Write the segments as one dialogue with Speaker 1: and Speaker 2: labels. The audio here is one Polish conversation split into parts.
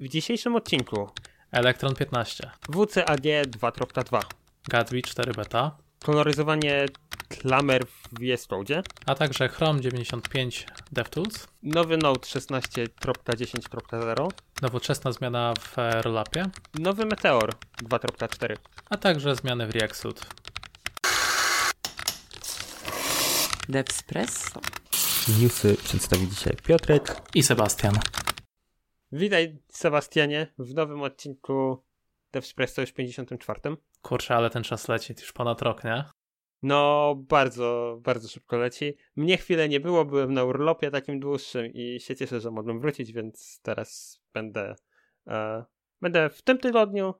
Speaker 1: W dzisiejszym odcinku
Speaker 2: Electron 15,
Speaker 1: WCAG 2.2
Speaker 2: Gatsby 4 beta,
Speaker 1: koloryzowanie klamer w VS Code,
Speaker 2: a także Chrome 95 DevTools,
Speaker 1: nowy Node 16.10.0,
Speaker 2: nowoczesna zmiana w Rollupie,
Speaker 1: nowy Meteor 2.4.
Speaker 2: a także zmiany w React Suite.
Speaker 3: Devspresso.
Speaker 1: Newsy przedstawi dzisiaj Piotrek.
Speaker 2: I Sebastian.
Speaker 1: Witaj Sebastianie w nowym odcinku DevSpresso już 54.
Speaker 2: Kurczę, ale ten czas leci już ponad rok, nie?
Speaker 1: No, bardzo, bardzo szybko leci. Mnie chwilę nie było, byłem na urlopie takim dłuższym i się cieszę, że mogłem wrócić, więc teraz będę, e, będę w tym tygodniu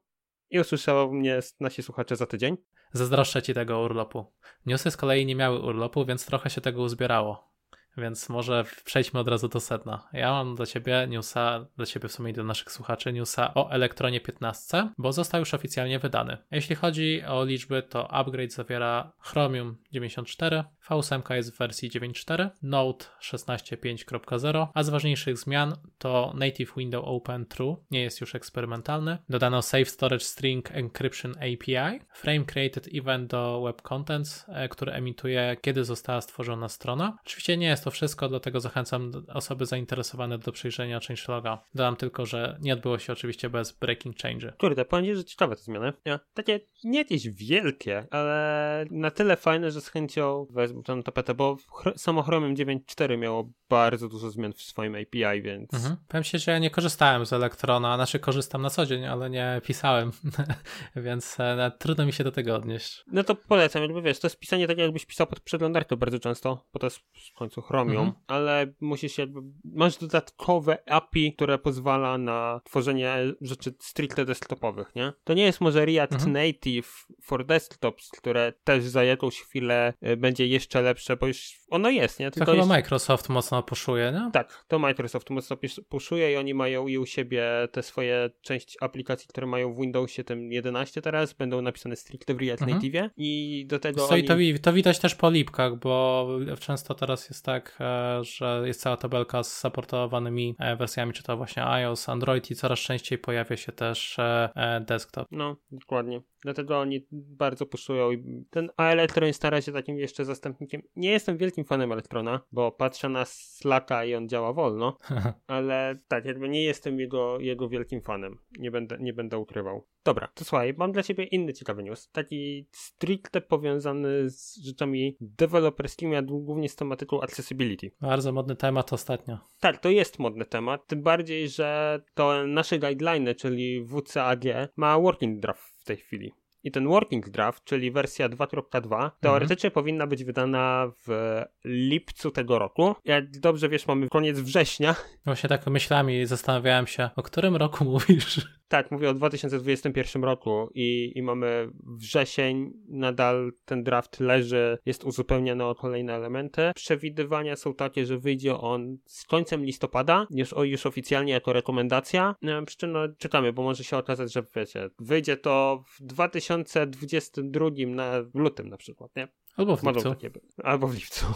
Speaker 1: i usłyszał mnie nasi słuchacze za tydzień.
Speaker 2: Zazdroszczę ci tego urlopu. Newsy z kolei nie miały urlopu, więc trochę się tego uzbierało. Więc może przejdźmy od razu do sedna. Ja mam dla ciebie newsa, dla ciebie w sumie i do naszych słuchaczy, newsa o Elektronie 15, bo został już oficjalnie wydany. Jeśli chodzi o liczby, to upgrade zawiera Chromium 94, V8 jest w wersji 9.4, Node 16.5.0, a z ważniejszych zmian to Native Window Open True, nie jest już eksperymentalny. Dodano Safe Storage String Encryption API, Frame Created Event do Web Contents, e, który emituje kiedy została stworzona strona. Oczywiście nie jest to wszystko, dlatego zachęcam osoby zainteresowane do przejrzenia changeloga. Dodam tylko, że nie odbyło się oczywiście bez breaking change.
Speaker 1: Kurde, powiem ci, że ciekawe te zmiany. Ja, takie nie jakieś wielkie, ale na tyle fajne, że z chęcią wezmę tę tapetę, bo samo Chromium 9.4 miało bardzo dużo zmian w swoim API, więc...
Speaker 2: Mhm. Powiem się, że ja nie korzystałem z Elektrona, znaczy korzystam na co dzień, ale nie pisałem, więc e, trudno mi się do tego odnieść.
Speaker 1: No to polecam, jakby wiesz, to jest pisanie tak jakbyś pisał pod przeglądarkę bardzo często, bo to jest w końcu Chromium,
Speaker 2: Mhm.
Speaker 1: ale musisz jakby, masz dodatkowe API, które pozwala na tworzenie rzeczy stricte desktopowych, nie? To nie jest może React
Speaker 2: Mhm.
Speaker 1: Native for desktops, które też za jakąś chwilę y, będzie jeszcze lepsze, bo już ono jest, nie?
Speaker 2: To chyba
Speaker 1: jeszcze...
Speaker 2: Microsoft mocno puszuje, nie?
Speaker 1: Tak, to Microsoft mocno puszuje i oni mają i u siebie te swoje część aplikacji, które mają w Windowsie tym 11 teraz, będą napisane stricte w React
Speaker 2: Mhm.
Speaker 1: Native i do tego
Speaker 2: i
Speaker 1: oni...
Speaker 2: to, wi- to widać też po lipkach, bo często teraz jest tak, e, że jest cała tabelka z supportowanymi e, wersjami, czy to właśnie iOS, Android i coraz częściej pojawia się też e, desktop.
Speaker 1: No, dokładnie. Dlatego oni bardzo puszują i ten a Electron jest na razie takim jeszcze zastępnikiem. Nie jestem wielkim fanem Electrona, bo patrzę na Slacka i on działa wolno, ale tak, jakby nie jestem jego, jego wielkim fanem. Nie będę, nie będę ukrywał. Dobra, to słuchaj, mam dla ciebie inny ciekawy news. Taki stricte powiązany z rzeczami deweloperskimi, a głównie z tematyką accessibility.
Speaker 2: Bardzo modny temat ostatnio.
Speaker 1: Tak, to jest modny temat, tym bardziej, że to nasze guideline, czyli WCAG, ma working draft w tej chwili. I ten working draft, czyli wersja 2.2, teoretycznie powinna być wydana w lipcu tego roku. Jak dobrze wiesz, mamy koniec września.
Speaker 2: Właśnie tak myślałem i zastanawiałem się, o którym roku mówisz?
Speaker 1: Tak, mówię o 2021 roku i, i mamy wrzesień, nadal ten draft leży, jest uzupełniany o kolejne elementy. Przewidywania są takie, że wyjdzie on z końcem listopada, już, już oficjalnie jako rekomendacja. No, przy czym no, czekamy, bo może się okazać, że wiecie, wyjdzie to w 2022 na lutym na przykład, nie?
Speaker 2: Albo w lipcu.
Speaker 1: Albo w lipcu.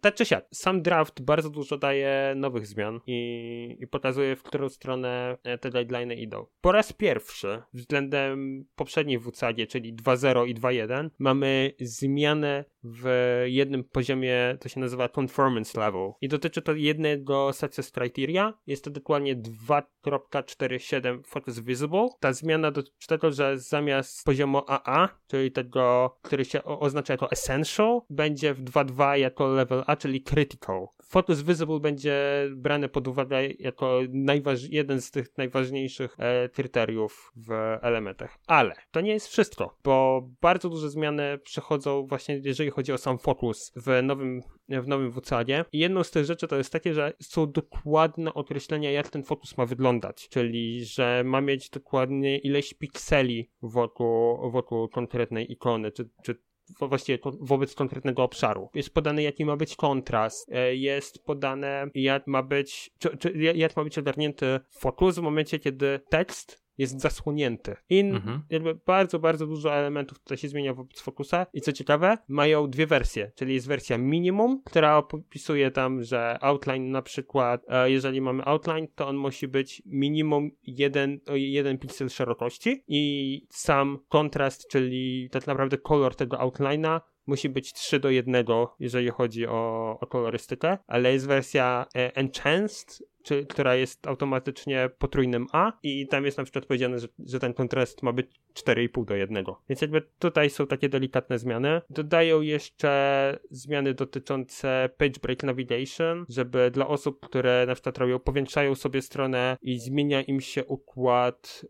Speaker 1: Tak czy siak, sam draft bardzo dużo daje nowych zmian i, i pokazuje, w którą stronę e, te guideliny idą. Po raz pierwszy względem poprzedniej WCAG, czyli 2.0 i 2.1, mamy zmianę w jednym poziomie, to się nazywa conformance level i dotyczy to jednego success criteria, jest to dokładnie 2.47 focus visible. Ta zmiana dotyczy tego, że zamiast poziomu AA, czyli tego, który się oznacza jako essential, będzie w 2.2 jako level A, czyli critical. Focus visible będzie brany pod uwagę jako jeden z tych najważniejszych e, kryteriów w elementach. Ale to nie jest wszystko, bo bardzo duże zmiany przechodzą właśnie, jeżeli chodzi o sam fokus w nowym, w nowym WCAG. I jedną z tych rzeczy to jest takie, że są dokładne określenia, jak ten fokus ma wyglądać, czyli że ma mieć dokładnie ileś pikseli wokół, wokół konkretnej ikony, czy, czy właściwie wobec konkretnego obszaru. Jest podane, jaki ma być kontrast, e, jest podane, jak ma być, czy, czy, jak ma być ogarnięty fokus w momencie, kiedy tekst jest zasłonięty. I
Speaker 2: Mhm.
Speaker 1: jakby bardzo, bardzo dużo elementów tutaj się zmienia wobec Focusa i co ciekawe, mają dwie wersje, czyli jest wersja minimum, która opisuje tam, że outline na przykład, e, jeżeli mamy outline, to on musi być minimum jeden, o jeden piksel szerokości i sam kontrast, czyli tak naprawdę kolor tego outline'a musi być 3 do 1, jeżeli chodzi o, o kolorystykę, ale jest wersja e, Enhanced, czy, która jest automatycznie potrójnym A i tam jest na przykład powiedziane, że, że ten kontrast ma być 4,5 do 1. Więc jakby tutaj są takie delikatne zmiany. Dodają jeszcze zmiany dotyczące page break navigation, żeby dla osób, które na przykład robią, powiększają sobie stronę i zmienia im się układ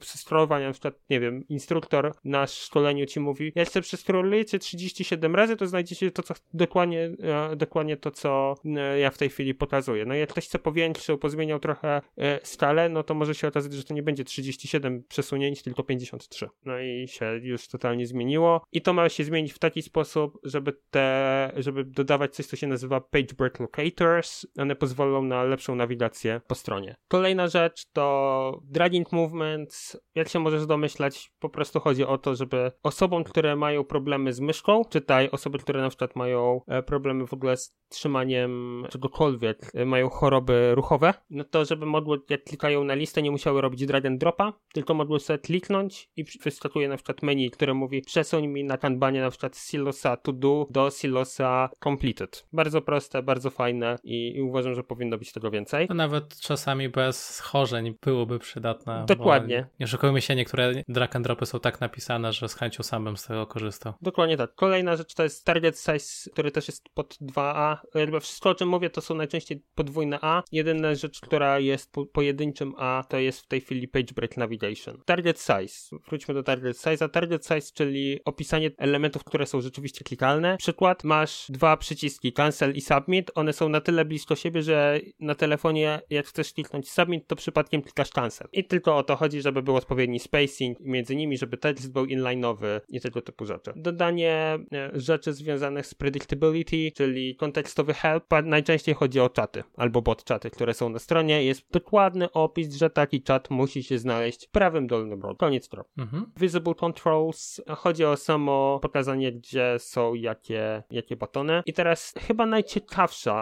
Speaker 1: przescrollowania, na przykład, nie wiem, instruktor na szkoleniu ci mówi, jak sobie przescrollujecie 37 razy, to znajdziecie to, co dokładnie, e, dokładnie to, co e, ja w tej chwili pokazuję. No i jak ktoś chce powiększył, pozmieniał trochę e, skalę, no to może się okazać, że to nie będzie 37 przesunięć, tylko 53. No i się już totalnie zmieniło. I to ma się zmienić w taki sposób, żeby te, żeby dodawać coś, co się nazywa page break locators. One pozwolą na lepszą nawigację po stronie. Kolejna rzecz to dragging movements. Jak się możesz domyślać, po prostu chodzi o to, żeby osobom, które mają problemy z myszką, czytaj osoby, które na przykład mają e, problemy w ogóle z trzymaniem czegokolwiek, e, mają choroby ruchowe, no to żeby mogły, jak klikają na listę, nie musiały robić drag and dropa, tylko mogły sobie kliknąć i wyskakuje na przykład menu, które mówi przesuń mi na kanbanie na przykład z silosa to do do silosa completed. Bardzo proste, bardzo fajne i, i uważam, że powinno być tego więcej.
Speaker 2: To nawet czasami bez schorzeń byłoby przydatne.
Speaker 1: Dokładnie.
Speaker 2: Bo nie oszukujmy się, niektóre drag and dropy są tak napisane, że z chęcią sam bym z tego korzystał.
Speaker 1: Dokładnie tak. Kolejna rzecz to jest target size, który też jest pod 2A. Jakby wszystko o czym mówię to są najczęściej podwójne A. Jedyna rzecz, która jest po, pojedynczym A to jest w tej chwili page break navigation. Target size. Wróćmy do target size'a. Target size, czyli opisanie elementów, które są rzeczywiście klikalne. Przykład, masz dwa przyciski cancel i submit. One są na tyle blisko siebie, że na telefonie jak chcesz kliknąć submit, to przypadkiem klikasz cancel. I tylko o to chodzi, żeby był odpowiedni spacing między nimi, żeby tekst był inline'owy i tego typu rzeczy. Dodanie e, rzeczy związanych z predictability, czyli kontekstowy help, najczęściej chodzi o czaty albo bot czaty, które są na stronie. Jest dokładny opis, że taki czat musi się znaleźć w prawym dolnym rogu. Koniec kropka.
Speaker 2: Mhm.
Speaker 1: Visible Controls chodzi o samo pokazanie, gdzie są jakie, jakie batony. I teraz chyba najciekawsza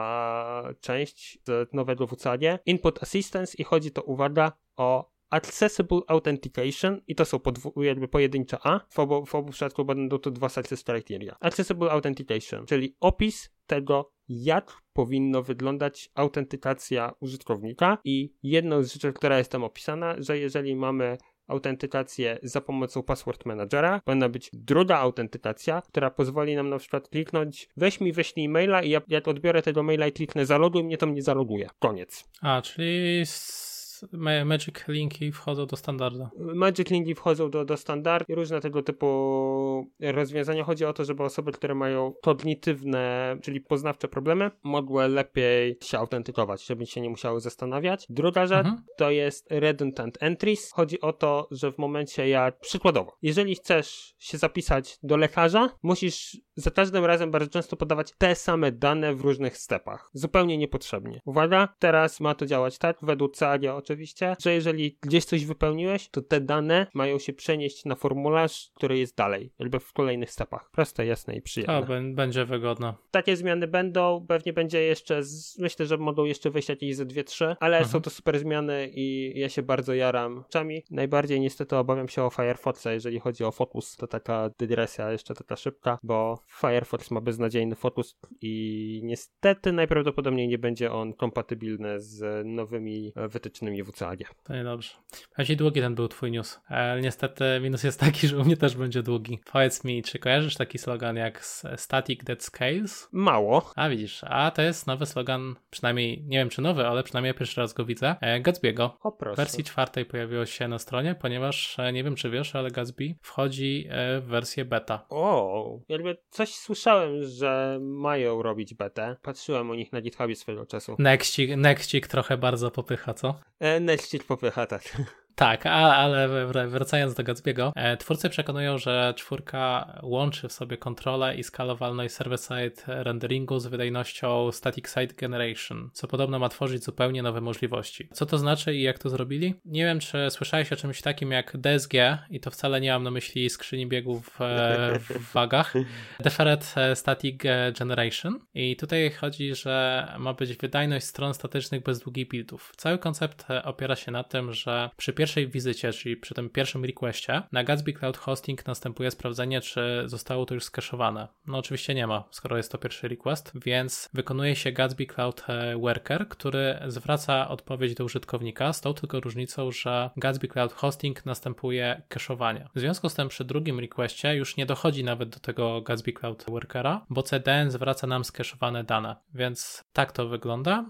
Speaker 1: część z nowego WCAG, Input Assistance i chodzi to, uwaga, o Accessible Authentication i to są podwu- jakby pojedyncze A. W obu, w obu przypadkach będą to dwa success criteria. Accessible Authentication, czyli opis tego, jak powinno wyglądać autentykacja użytkownika i jedną z rzeczy, która jest tam opisana, że jeżeli mamy autentykację za pomocą password managera. Powinna być druga autentykacja, która pozwoli nam na przykład kliknąć weź mi wyślij maila i ja, jak odbiorę tego maila i kliknę zaloguj mnie, to mnie zaloguje. Koniec.
Speaker 2: A, czyli Magic Linki wchodzą do standardu.
Speaker 1: Magic Linki wchodzą do, do standardu i różne tego typu rozwiązania. Chodzi o to, żeby osoby, które mają kognitywne, czyli poznawcze problemy, mogły lepiej się autentykować, żeby się nie musiały zastanawiać. Druga rzecz
Speaker 2: Mhm.
Speaker 1: to jest redundant entries. Chodzi o to, że w momencie jak, przykładowo, jeżeli chcesz się zapisać do lekarza, musisz za każdym razem bardzo często podawać te same dane w różnych stepach. Zupełnie niepotrzebnie. Uwaga, teraz ma to działać tak, według CAG oczywiście, że jeżeli gdzieś coś wypełniłeś, to te dane mają się przenieść na formularz, który jest dalej, jakby w kolejnych stepach. Proste, jasne i przyjemne.
Speaker 2: A, bę- będzie wygodne.
Speaker 1: Takie zmiany będą, pewnie będzie jeszcze, z, myślę, że mogą jeszcze wyjść jakieś ze dwie, trzy, ale
Speaker 2: Mhm.
Speaker 1: są to super zmiany i ja się bardzo jaram czami. Najbardziej niestety obawiam się o Firefoxa, jeżeli chodzi o fokus, to taka dygresja jeszcze taka szybka, bo Firefox ma beznadziejny fokus i niestety najprawdopodobniej nie będzie on kompatybilny z nowymi e, wytycznymi WCAG.
Speaker 2: To niedobrze. Bardziej długi ten był twój news. Ale niestety minus jest taki, że u mnie też będzie długi. Powiedz mi, czy kojarzysz taki slogan jak Static That Scales?
Speaker 1: Mało.
Speaker 2: A widzisz, a to jest nowy slogan, przynajmniej nie wiem czy nowy, ale przynajmniej pierwszy raz go widzę. E, Gatsby'ego.
Speaker 1: O
Speaker 2: W
Speaker 1: proszę.
Speaker 2: wersji czwartej pojawiło się na stronie, ponieważ e, nie wiem czy wiesz, ale Gatsby wchodzi e, w wersję beta.
Speaker 1: O, jakby coś słyszałem, że mają robić betę. Patrzyłem u nich na GitHubie swego czasu.
Speaker 2: Nexcik, Nexcik trochę bardzo popycha, co?
Speaker 1: E, Nextcik popycha, tak.
Speaker 2: Tak, ale wracając do Gatsby'ego, e, twórcy przekonują, że czwórka łączy w sobie kontrolę i skalowalność server-side renderingu z wydajnością static site generation, co podobno ma tworzyć zupełnie nowe możliwości. Co to znaczy i jak to zrobili? Nie wiem, czy słyszałeś o czymś takim jak DSG i to wcale nie mam na myśli skrzyni biegów e, w wagach. Deferred Static Generation i tutaj chodzi, że ma być wydajność stron statycznych bez długich buildów. Cały koncept opiera się na tym, że przy pierwszej wizycie, czyli przy tym pierwszym requestie, na Gatsby Cloud Hosting następuje sprawdzenie, czy zostało to już skaszowane. No oczywiście nie ma, skoro jest to pierwszy request, więc wykonuje się Gatsby Cloud e, Worker, który zwraca odpowiedź do użytkownika z tą tylko różnicą, że Gatsby Cloud Hosting następuje cache'owanie. W związku z tym przy drugim requestie już nie dochodzi nawet do tego Gatsby Cloud Workera, bo CDN zwraca nam skaszowane dane. Więc tak to wygląda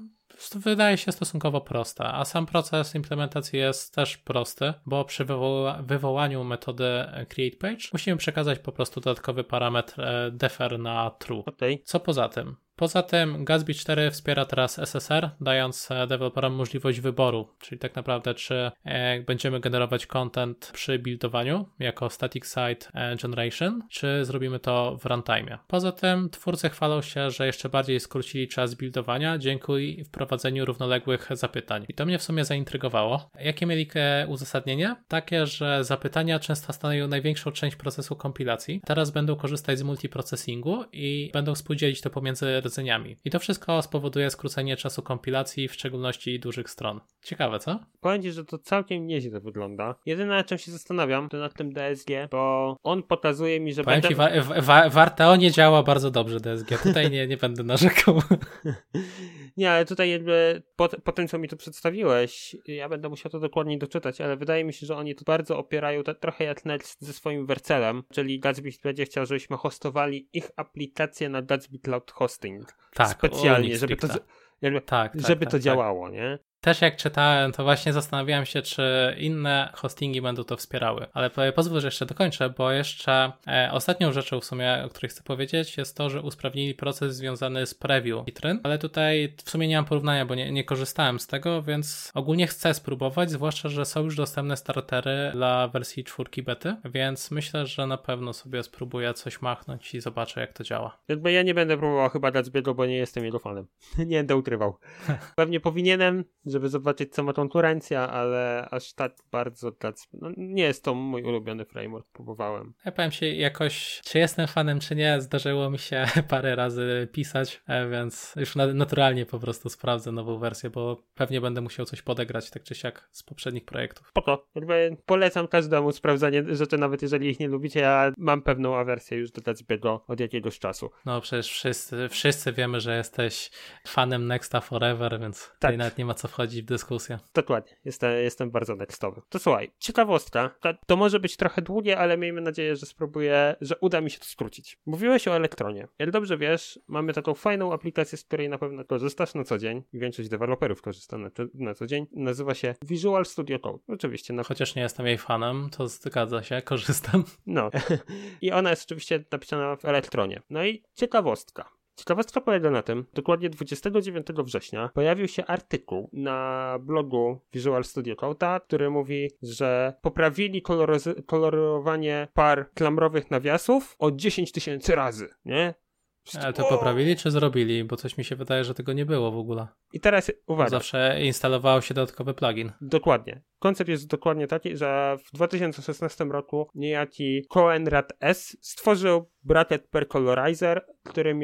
Speaker 2: wydaje się stosunkowo prosta, a sam proces implementacji jest też prosty, bo przy wywoła wywołaniu metody create page musimy przekazać po prostu dodatkowy parametr e, defer na true.
Speaker 1: Okay.
Speaker 2: Co poza tym? Poza tym Gatsby 4 wspiera teraz SSR, dając e, deweloperom możliwość wyboru, czyli tak naprawdę czy e, będziemy generować content przy buildowaniu jako static site e, generation, czy zrobimy to w runtime. Poza tym twórcy chwalą się, że jeszcze bardziej skrócili czas buildowania dzięki wprowadzeniu równoległych zapytań. I to mnie w sumie zaintrygowało. Jakie mieli uzasadnienie? Takie, że zapytania często stanowią największą część procesu kompilacji. Teraz będą korzystać z multiprocessingu i będą współdzielić to pomiędzy rdzeniami. I to wszystko spowoduje skrócenie czasu kompilacji, w szczególności dużych stron. Ciekawe, co?
Speaker 1: Powiem Ci, że to całkiem nieźle wygląda. Jedyne, na czym się zastanawiam, to nad tym DSG, bo on pokazuje mi, że
Speaker 2: Powiem
Speaker 1: będę...
Speaker 2: Ci, wa- wa- Warteo nie działa bardzo dobrze DSG. Tutaj nie, nie będę narzekał.
Speaker 1: nie, ale tutaj jakby po, po tym, co mi tu przedstawiłeś, ja będę musiał to dokładniej doczytać, ale wydaje mi się, że oni tu bardzo opierają to, trochę jak Next ze swoim wercelem, czyli Gatsby będzie chciał, żebyśmy hostowali ich aplikację na Gatsby Cloud Hosting
Speaker 2: tak,
Speaker 1: specjalnie, żeby to, jakby,
Speaker 2: tak, tak,
Speaker 1: żeby
Speaker 2: tak,
Speaker 1: to
Speaker 2: tak.
Speaker 1: działało, nie?
Speaker 2: Też jak czytałem, to właśnie zastanawiałem się, czy inne hostingi będą to wspierały. Ale pozwól, że jeszcze dokończę, bo jeszcze e, ostatnią rzeczą w sumie, o której chcę powiedzieć, jest to, że usprawnili proces związany z preview witryn, ale tutaj w sumie nie mam porównania, bo nie, nie korzystałem z tego, więc ogólnie chcę spróbować, zwłaszcza, że są już dostępne startery dla wersji czwórki bety, więc myślę, że na pewno sobie spróbuję coś machnąć i zobaczę, jak to działa.
Speaker 1: Jakby ja nie będę próbował chyba dać zbiegu, bo nie jestem jego fanem. nie będę ukrywał. Pewnie powinienem, żeby zobaczyć, co ma konkurencja, ale aż tak bardzo dać. No, nie jest to mój ulubiony framework, próbowałem.
Speaker 2: Ja powiem się jakoś, czy jestem fanem, czy nie, zdarzyło mi się parę razy pisać, e, więc już naturalnie po prostu sprawdzę nową wersję, bo pewnie będę musiał coś podegrać, tak czy siak, z poprzednich projektów.
Speaker 1: Po to, jakby polecam każdemu sprawdzanie rzeczy, nawet jeżeli ich nie lubicie. Ja mam pewną awersję już do Gatsby'ego od jakiegoś czasu.
Speaker 2: No przecież wszyscy, wszyscy wiemy, że jesteś fanem Nexta Forever, więc tak. tutaj nawet nie ma co wchodzić wchodzić w dyskusję.
Speaker 1: Dokładnie, jestem, jestem bardzo nextowy. To słuchaj, ciekawostka, to, to może być trochę długie, ale miejmy nadzieję, że spróbuję, że uda mi się to skrócić. Mówiłeś o elektronie. Jak dobrze wiesz, mamy taką fajną aplikację, z której na pewno korzystasz na co dzień i większość deweloperów korzysta na, na co dzień. Nazywa się Visual Studio Code. Oczywiście. Na...
Speaker 2: Chociaż nie jestem jej fanem, to zgadza się, korzystam.
Speaker 1: No. I ona jest oczywiście napisana w elektronie. No i ciekawostka. Ciekawostka polega na tym, dokładnie 29 września pojawił się artykuł na blogu Visual Studio Code, który mówi, że poprawili kolorowanie par klamrowych nawiasów o 10 tysięcy razy, nie?
Speaker 2: Ale to poprawili czy zrobili? Bo coś mi się wydaje, że tego nie było w ogóle.
Speaker 1: I teraz uwaga.
Speaker 2: Zawsze instalowało się dodatkowy plugin.
Speaker 1: Dokładnie. Koncept jest dokładnie taki, że w 2016 roku niejaki Coenrad S stworzył bracket per colorizer, który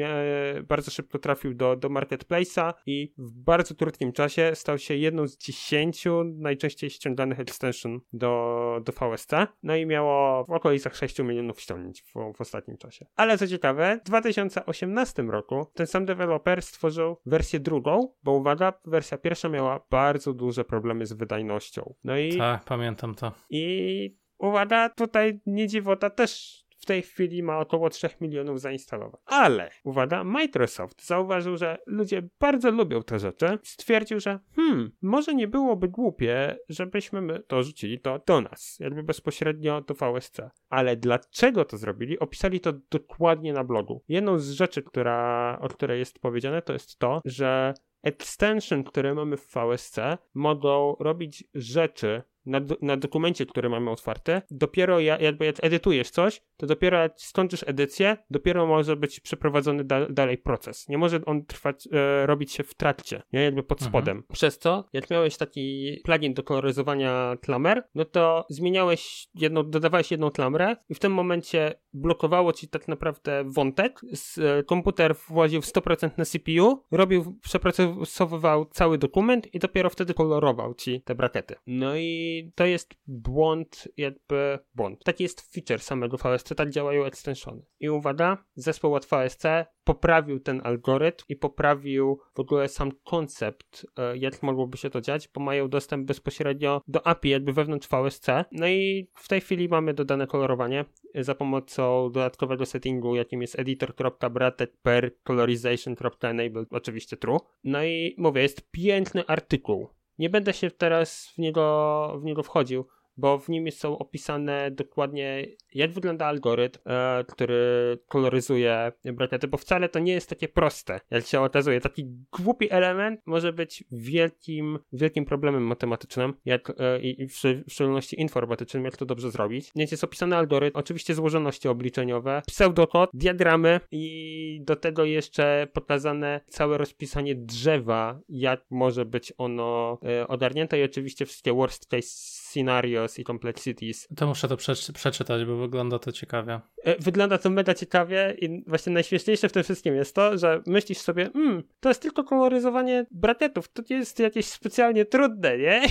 Speaker 1: bardzo szybko trafił do, do marketplace'a i w bardzo krótkim czasie stał się jedną z dziesięciu najczęściej ściąganych extension do, do VSC. No i miało w okolicach 6 milionów ściągnięć w, w ostatnim czasie. Ale co ciekawe, w 2018 roku ten sam deweloper stworzył wersję drugą, bo uwaga, wersja pierwsza miała bardzo duże problemy z wydajnością. No i...
Speaker 2: Tak, pamiętam to.
Speaker 1: I uwaga, tutaj nie dziwota też w tej chwili ma około 3 milionów zainstalowanych. Ale, uwaga, Microsoft zauważył, że ludzie bardzo lubią te rzeczy. Stwierdził, że hmm, może nie byłoby głupie, żebyśmy my to rzucili to do nas, jakby bezpośrednio do VSC. Ale dlaczego to zrobili? Opisali to dokładnie na blogu. Jedną z rzeczy, która, o której jest powiedziane, to jest to, że extension, które mamy w VSC, mogą robić rzeczy na, na dokumencie, który mamy otwarty, dopiero ja, jakby jak edytujesz coś, to dopiero jak skończysz edycję, dopiero może być przeprowadzony da, dalej proces. Nie może on trwać, e, robić się w trakcie, nie? Jakby pod mhm. spodem. Mhm. Przez co, jak miałeś taki plugin do koloryzowania klamer, no to zmieniałeś jedną, dodawałeś jedną klamrę i w tym momencie blokowało ci tak naprawdę wątek, z, e, komputer właził w 100% na CPU, robił, przepracowywał cały dokument i dopiero wtedy kolorował ci te brakety. No i to jest błąd, jakby błąd. Taki jest feature samego VSC, tak działają extensiony. I uwaga, zespół od VSC poprawił ten algorytm i poprawił w ogóle sam koncept, e, jak mogłoby się to dziać, bo mają dostęp bezpośrednio do API, jakby wewnątrz VSC. No i w tej chwili mamy dodane kolorowanie za pomocą dodatkowego settingu, jakim jest editor.bracket per colorization.enable, oczywiście true. No i mówię, jest piękny artykuł. Nie będę się teraz w niego, w niego wchodził, bo w nim są opisane dokładnie, jak wygląda algorytm, e, który koloryzuje brakiety, bo wcale to nie jest takie proste, jak się okazuje. Taki głupi element może być wielkim, wielkim problemem matematycznym, jak, e, i w, w szczególności informatycznym, jak to dobrze zrobić. Więc jest opisany algorytm, oczywiście złożoności obliczeniowe, pseudokod, diagramy i do tego jeszcze pokazane całe rozpisanie drzewa, jak może być ono e, ogarnięte i oczywiście wszystkie worst case scenarios i Complexities.
Speaker 2: To muszę to przeczytać, bo wygląda to ciekawie.
Speaker 1: E, wygląda to mega ciekawie i właśnie najśmieszniejsze w tym wszystkim jest to, że myślisz sobie, hmm, to jest tylko koloryzowanie brakietów, to nie jest jakieś specjalnie trudne, nie?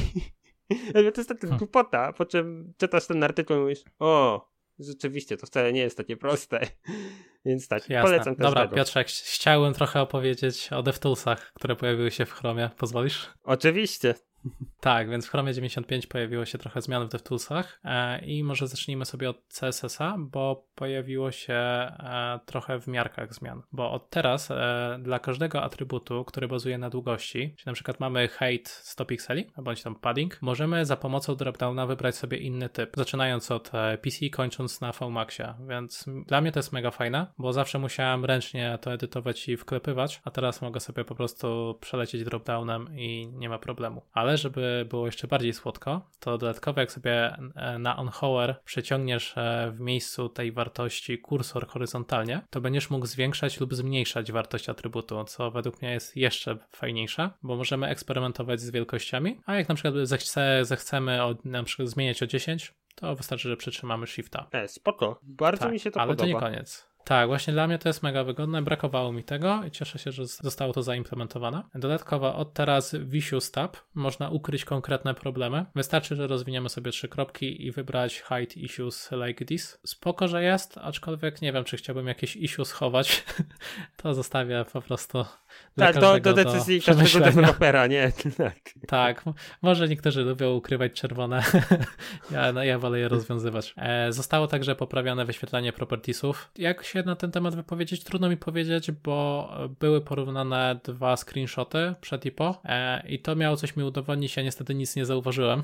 Speaker 1: to jest taka hmm. głupota, po czym czytasz ten artykuł i mówisz, o, rzeczywiście, to wcale nie jest takie proste. Więc tak, Jasne. polecam
Speaker 2: też Dobra, Piotrek, chciałem trochę opowiedzieć o DevToolsach, które pojawiły się w Chromie. Pozwolisz?
Speaker 1: Oczywiście.
Speaker 2: Tak, więc w Chromie 95 pojawiło się trochę zmian w DevToolsach e, i może zacznijmy sobie od CSS-a, bo pojawiło się e, trochę w miarkach zmian, bo od teraz e, dla każdego atrybutu, który bazuje na długości, czyli na przykład mamy height 100 pikseli, bądź tam padding, możemy za pomocą dropdowna wybrać sobie inny typ, zaczynając od PC, kończąc na VMAXie, więc dla mnie to jest mega fajne, bo zawsze musiałem ręcznie to edytować i wklepywać, a teraz mogę sobie po prostu przelecieć dropdownem i nie ma problemu. Ale żeby było jeszcze bardziej słodko, to dodatkowo jak sobie e, na onHour przeciągniesz e, w miejscu tej wartości kursor horyzontalnie, to będziesz mógł zwiększać lub zmniejszać wartość atrybutu, co według mnie jest jeszcze fajniejsze, bo możemy eksperymentować z wielkościami, a jak na przykład zechce, zechcemy od, na przykład zmieniać o 10, to wystarczy, że przytrzymamy shifta.
Speaker 1: E, spoko. Bardzo
Speaker 2: tak,
Speaker 1: mi się to
Speaker 2: ale
Speaker 1: podoba.
Speaker 2: Ale to nie koniec. Tak, właśnie dla mnie to jest mega wygodne. Brakowało mi tego i cieszę się, że zostało to zaimplementowane. Dodatkowo od teraz w Issues tab można ukryć konkretne problemy. Wystarczy, że rozwiniemy sobie trzy kropki i wybrać hide issues like this. Spoko, że jest, aczkolwiek nie wiem, czy chciałbym jakieś issues chować. to zostawię po prostu
Speaker 1: tak, do, do decyzji do każdego dewelopera, nie?
Speaker 2: tak. tak, może niektórzy lubią ukrywać czerwone. ja, no, ja wolę je rozwiązywać. E, zostało także poprawione wyświetlanie propertiesów. Jak się na ten temat wypowiedzieć? Trudno mi powiedzieć, bo były porównane dwa screenshoty przed i po e, i to miało coś mi udowodnić, ja niestety nic nie zauważyłem,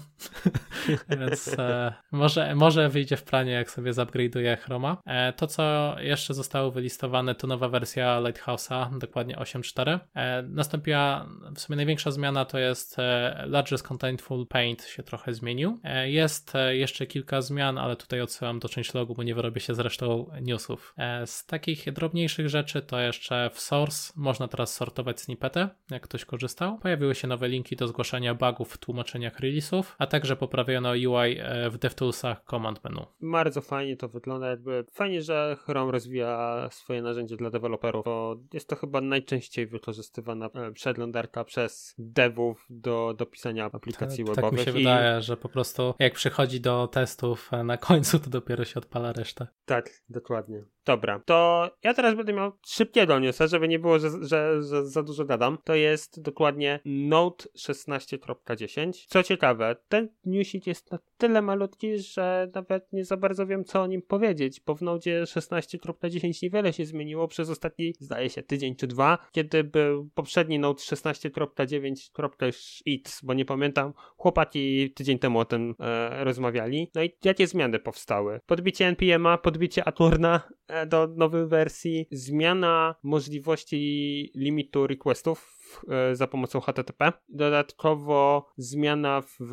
Speaker 2: więc e, może, może wyjdzie w planie, jak sobie zupgrade'uję Chroma. E, to, co jeszcze zostało wylistowane, to nowa wersja Lighthouse'a, dokładnie 8.4. E, nastąpiła w sumie największa zmiana, to jest e, Largest Contentful Paint się trochę zmienił. E, jest jeszcze kilka zmian, ale tutaj odsyłam do logu, bo nie wyrobię się z resztą newsów. Z takich drobniejszych rzeczy to jeszcze w Source można teraz sortować snippety, jak ktoś korzystał. Pojawiły się nowe linki do zgłaszania bugów w tłumaczeniach release'ów, a także poprawiono UI e, w DevToolsach command menu.
Speaker 1: Bardzo fajnie to wygląda, jakby fajnie, że Chrome rozwija swoje narzędzie dla deweloperów, bo jest to chyba najczęściej wykorzystywana e, przeglądarka przez devów do, do pisania aplikacji
Speaker 2: tak,
Speaker 1: webowych.
Speaker 2: Tak mi się i... wydaje, że po prostu jak przychodzi do testów e, na końcu, to dopiero się odpala resztę.
Speaker 1: Tak, dokładnie. Dobra, to ja teraz będę miał szybkiego newsa, żeby nie było, że, że, że za dużo gadam. To jest dokładnie Note 16.10. Co ciekawe, ten newsik jest na tyle malutki, że nawet nie za bardzo wiem, co o nim powiedzieć, bo w Note 16.10 niewiele się zmieniło przez ostatni, zdaje się, tydzień czy dwa, kiedy był poprzedni Note 16.9.x, bo nie pamiętam, chłopaki tydzień temu o tym e, rozmawiali. No i jakie zmiany powstały? Podbicie NPM'a, podbicie Aturna, e, do nowej wersji, zmiana możliwości limitu requestów e, za pomocą HTTP. Dodatkowo zmiana w,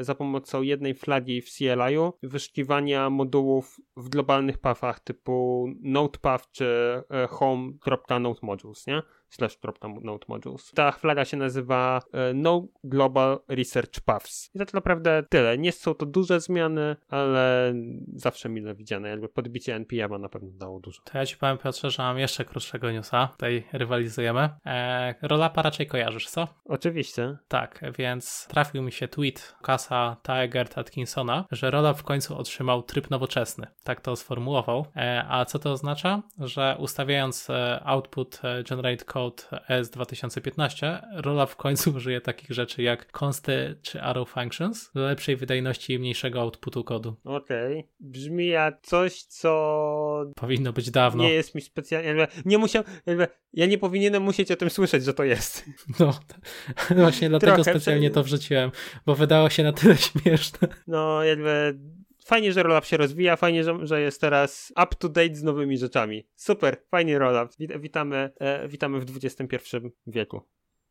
Speaker 1: za pomocą jednej flagi w CLI-u, wyszukiwania modułów w globalnych pathach typu nodepath czy e, home.nodemodules, nie? slash modules. Ta flaga się nazywa e, No Global Research Paths. I to tak naprawdę tyle. Nie są to duże zmiany, ale zawsze mile widziane. Jakby podbicie NPM na pewno dało dużo.
Speaker 2: To ja ci powiem Piotrze, że mam jeszcze krótszego newsa. Tutaj rywalizujemy. Eee, Rolapa raczej kojarzysz, co?
Speaker 1: Oczywiście.
Speaker 2: Tak, więc trafił mi się tweet Kasa Tigert Atkinsona, że Rollup w końcu otrzymał tryb nowoczesny. Tak to sformułował. Eee, a co to oznacza? Że ustawiając e, output e, generate code ES 2015, Rollup w końcu użyje takich rzeczy jak consty czy arrow functions do lepszej wydajności i mniejszego outputu kodu.
Speaker 1: Okej. Okay. Brzmi jak coś, co...
Speaker 2: Powinno być dawno.
Speaker 1: Nie jest mi specjalnie... Nie musiał... Ja nie powinienem musieć o tym słyszeć, że to jest.
Speaker 2: No, właśnie dlatego Trochę specjalnie to wrzuciłem, bo wydało się na tyle śmieszne.
Speaker 1: No, jakby fajnie, że rollup się rozwija, fajnie, że, że jest teraz up to date z nowymi rzeczami. Super, fajnie rollup. Witamy, e, witamy w XXI wieku.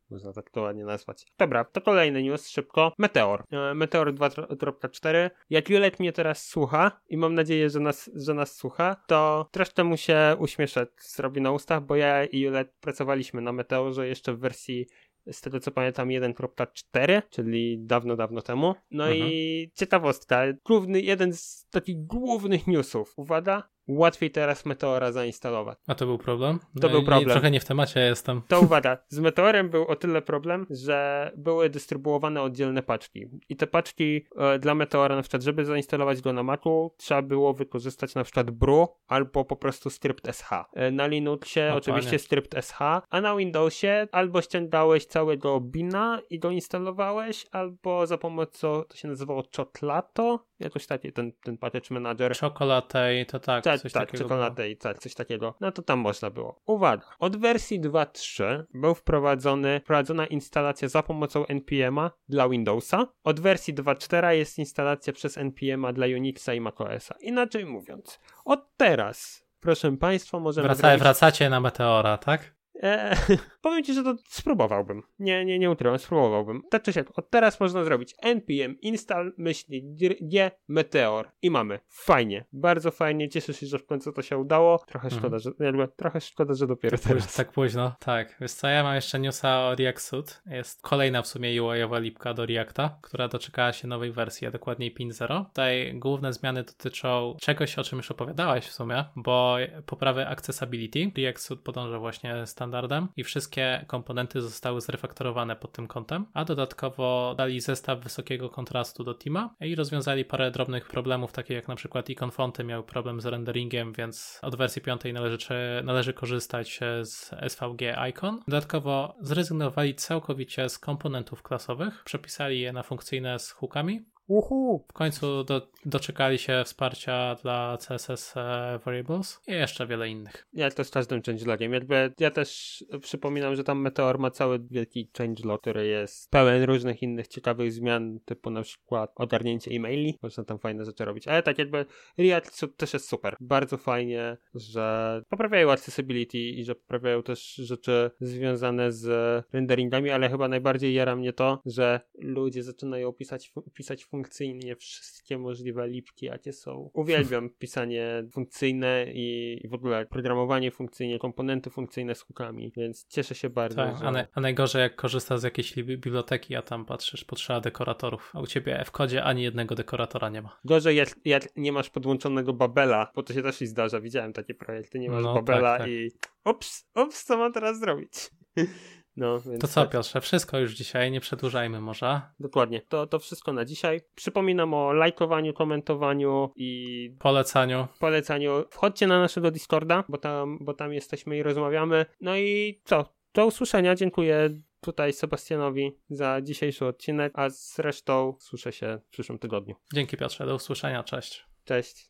Speaker 1: Można tak to ładnie nazwać. Dobra, to kolejny news, szybko. Meteor. E, Meteor 2.4. Jak Julet mnie teraz słucha i mam nadzieję, że nas, że nas słucha, to troszkę mu się uśmieszek zrobi na ustach, bo ja i Julet pracowaliśmy na Meteorze jeszcze w wersji z tego co pamiętam 1.4, czyli dawno, dawno temu. No mhm. i ciekawostka, główny, jeden z takich głównych newsów, uwaga, łatwiej teraz Meteora zainstalować.
Speaker 2: A to był problem?
Speaker 1: To był problem.
Speaker 2: trochę nie w temacie jestem.
Speaker 1: To uwaga, z Meteorem był o tyle problem, że były dystrybuowane oddzielne paczki. I te paczki e, dla Meteora, na przykład, żeby zainstalować go na Macu, trzeba było wykorzystać na przykład Bru albo po prostu Stript SH. E, na Linuxie o, oczywiście panie. Stript SH, a na Windowsie albo ściągałeś całego Bina i go instalowałeś, albo za pomocą, to się nazywało Chotlato, jakoś taki ten, ten package manager.
Speaker 2: Chocolatej, to tak,
Speaker 1: tak, coś tak, czekolatej, tak, coś takiego. No to tam można było. Uwaga, od wersji 2.3 był wprowadzony, wprowadzona instalacja za pomocą NPM'a dla Windowsa. Od wersji 2.4 jest instalacja przez NPM'a dla Unixa i macOSa. Inaczej mówiąc, od teraz proszę Państwa, możemy.
Speaker 2: Wraca, Wracacie na Meteora, tak?
Speaker 1: E, powiem ci, że to spróbowałbym. Nie, nie, nie ukrywam, spróbowałbym. Tak czy siak, od teraz można zrobić npm install myśli g meteor i mamy. Fajnie, bardzo fajnie, cieszę się, że w końcu to się udało. Trochę mhm. szkoda, że jakby, trochę szkoda, że dopiero
Speaker 2: tak
Speaker 1: teraz.
Speaker 2: Późno, tak późno, tak. Wiesz co, ja mam jeszcze newsa o React Suit. Jest kolejna w sumie UI-owa lipka do Reacta, która doczekała się nowej wersji, a dokładniej pin 0. Tutaj główne zmiany dotyczą czegoś, o czym już opowiadałaś w sumie, bo poprawy accessibility. React Suit podąża właśnie standardem i wszystkie komponenty zostały zrefaktorowane pod tym kątem, a dodatkowo dali zestaw wysokiego kontrastu do Tima i rozwiązali parę drobnych problemów, takie jak na przykład icon fonty miały problem z renderingiem, więc od wersji 5 należy, należy korzystać z SVG icon. Dodatkowo zrezygnowali całkowicie z komponentów klasowych, przepisali je na funkcyjne z hookami
Speaker 1: Uhu.
Speaker 2: W końcu do, doczekali się wsparcia dla CSS e, Variables i jeszcze wiele innych.
Speaker 1: Jak to z każdym changelogiem. Jakby ja też przypominam, że tam Meteor ma cały wielki changelog, który jest pełen różnych innych ciekawych zmian, typu na przykład ogarnięcie e-maili. Można tam fajne rzeczy robić. Ale tak jakby React też jest super. Bardzo fajnie, że poprawiają accessibility i że poprawiają też rzeczy związane z renderingami, ale chyba najbardziej jara mnie to, że ludzie zaczynają pisać, pisać funkcyjnie wszystkie możliwe lipki, jakie są. Uwielbiam pisanie funkcyjne i w ogóle programowanie funkcyjnie, komponenty funkcyjne z hookami, więc cieszę się bardzo.
Speaker 2: Tak,
Speaker 1: że...
Speaker 2: a, na, a najgorzej jak korzystasz z jakiejś biblioteki, a tam patrzysz, potrzeba dekoratorów, a u ciebie w kodzie ani jednego dekoratora nie ma.
Speaker 1: Gorzej jak, jak nie masz podłączonego Babela, bo to się też i zdarza, widziałem takie projekty, nie masz no, Babela tak, tak. i ups, ups, co mam teraz zrobić? No,
Speaker 2: to co, tak. Piotrze, wszystko już dzisiaj, nie przedłużajmy może.
Speaker 1: Dokładnie, to, to wszystko na dzisiaj. Przypominam o lajkowaniu, komentowaniu i
Speaker 2: polecaniu.
Speaker 1: Polecaniu. Wchodźcie na naszego Discorda, bo tam, bo tam jesteśmy i rozmawiamy. No i co? Do usłyszenia. Dziękuję tutaj Sebastianowi za dzisiejszy odcinek, a zresztą słyszę się w przyszłym tygodniu.
Speaker 2: Dzięki Piotrze, do usłyszenia, cześć.
Speaker 1: Cześć.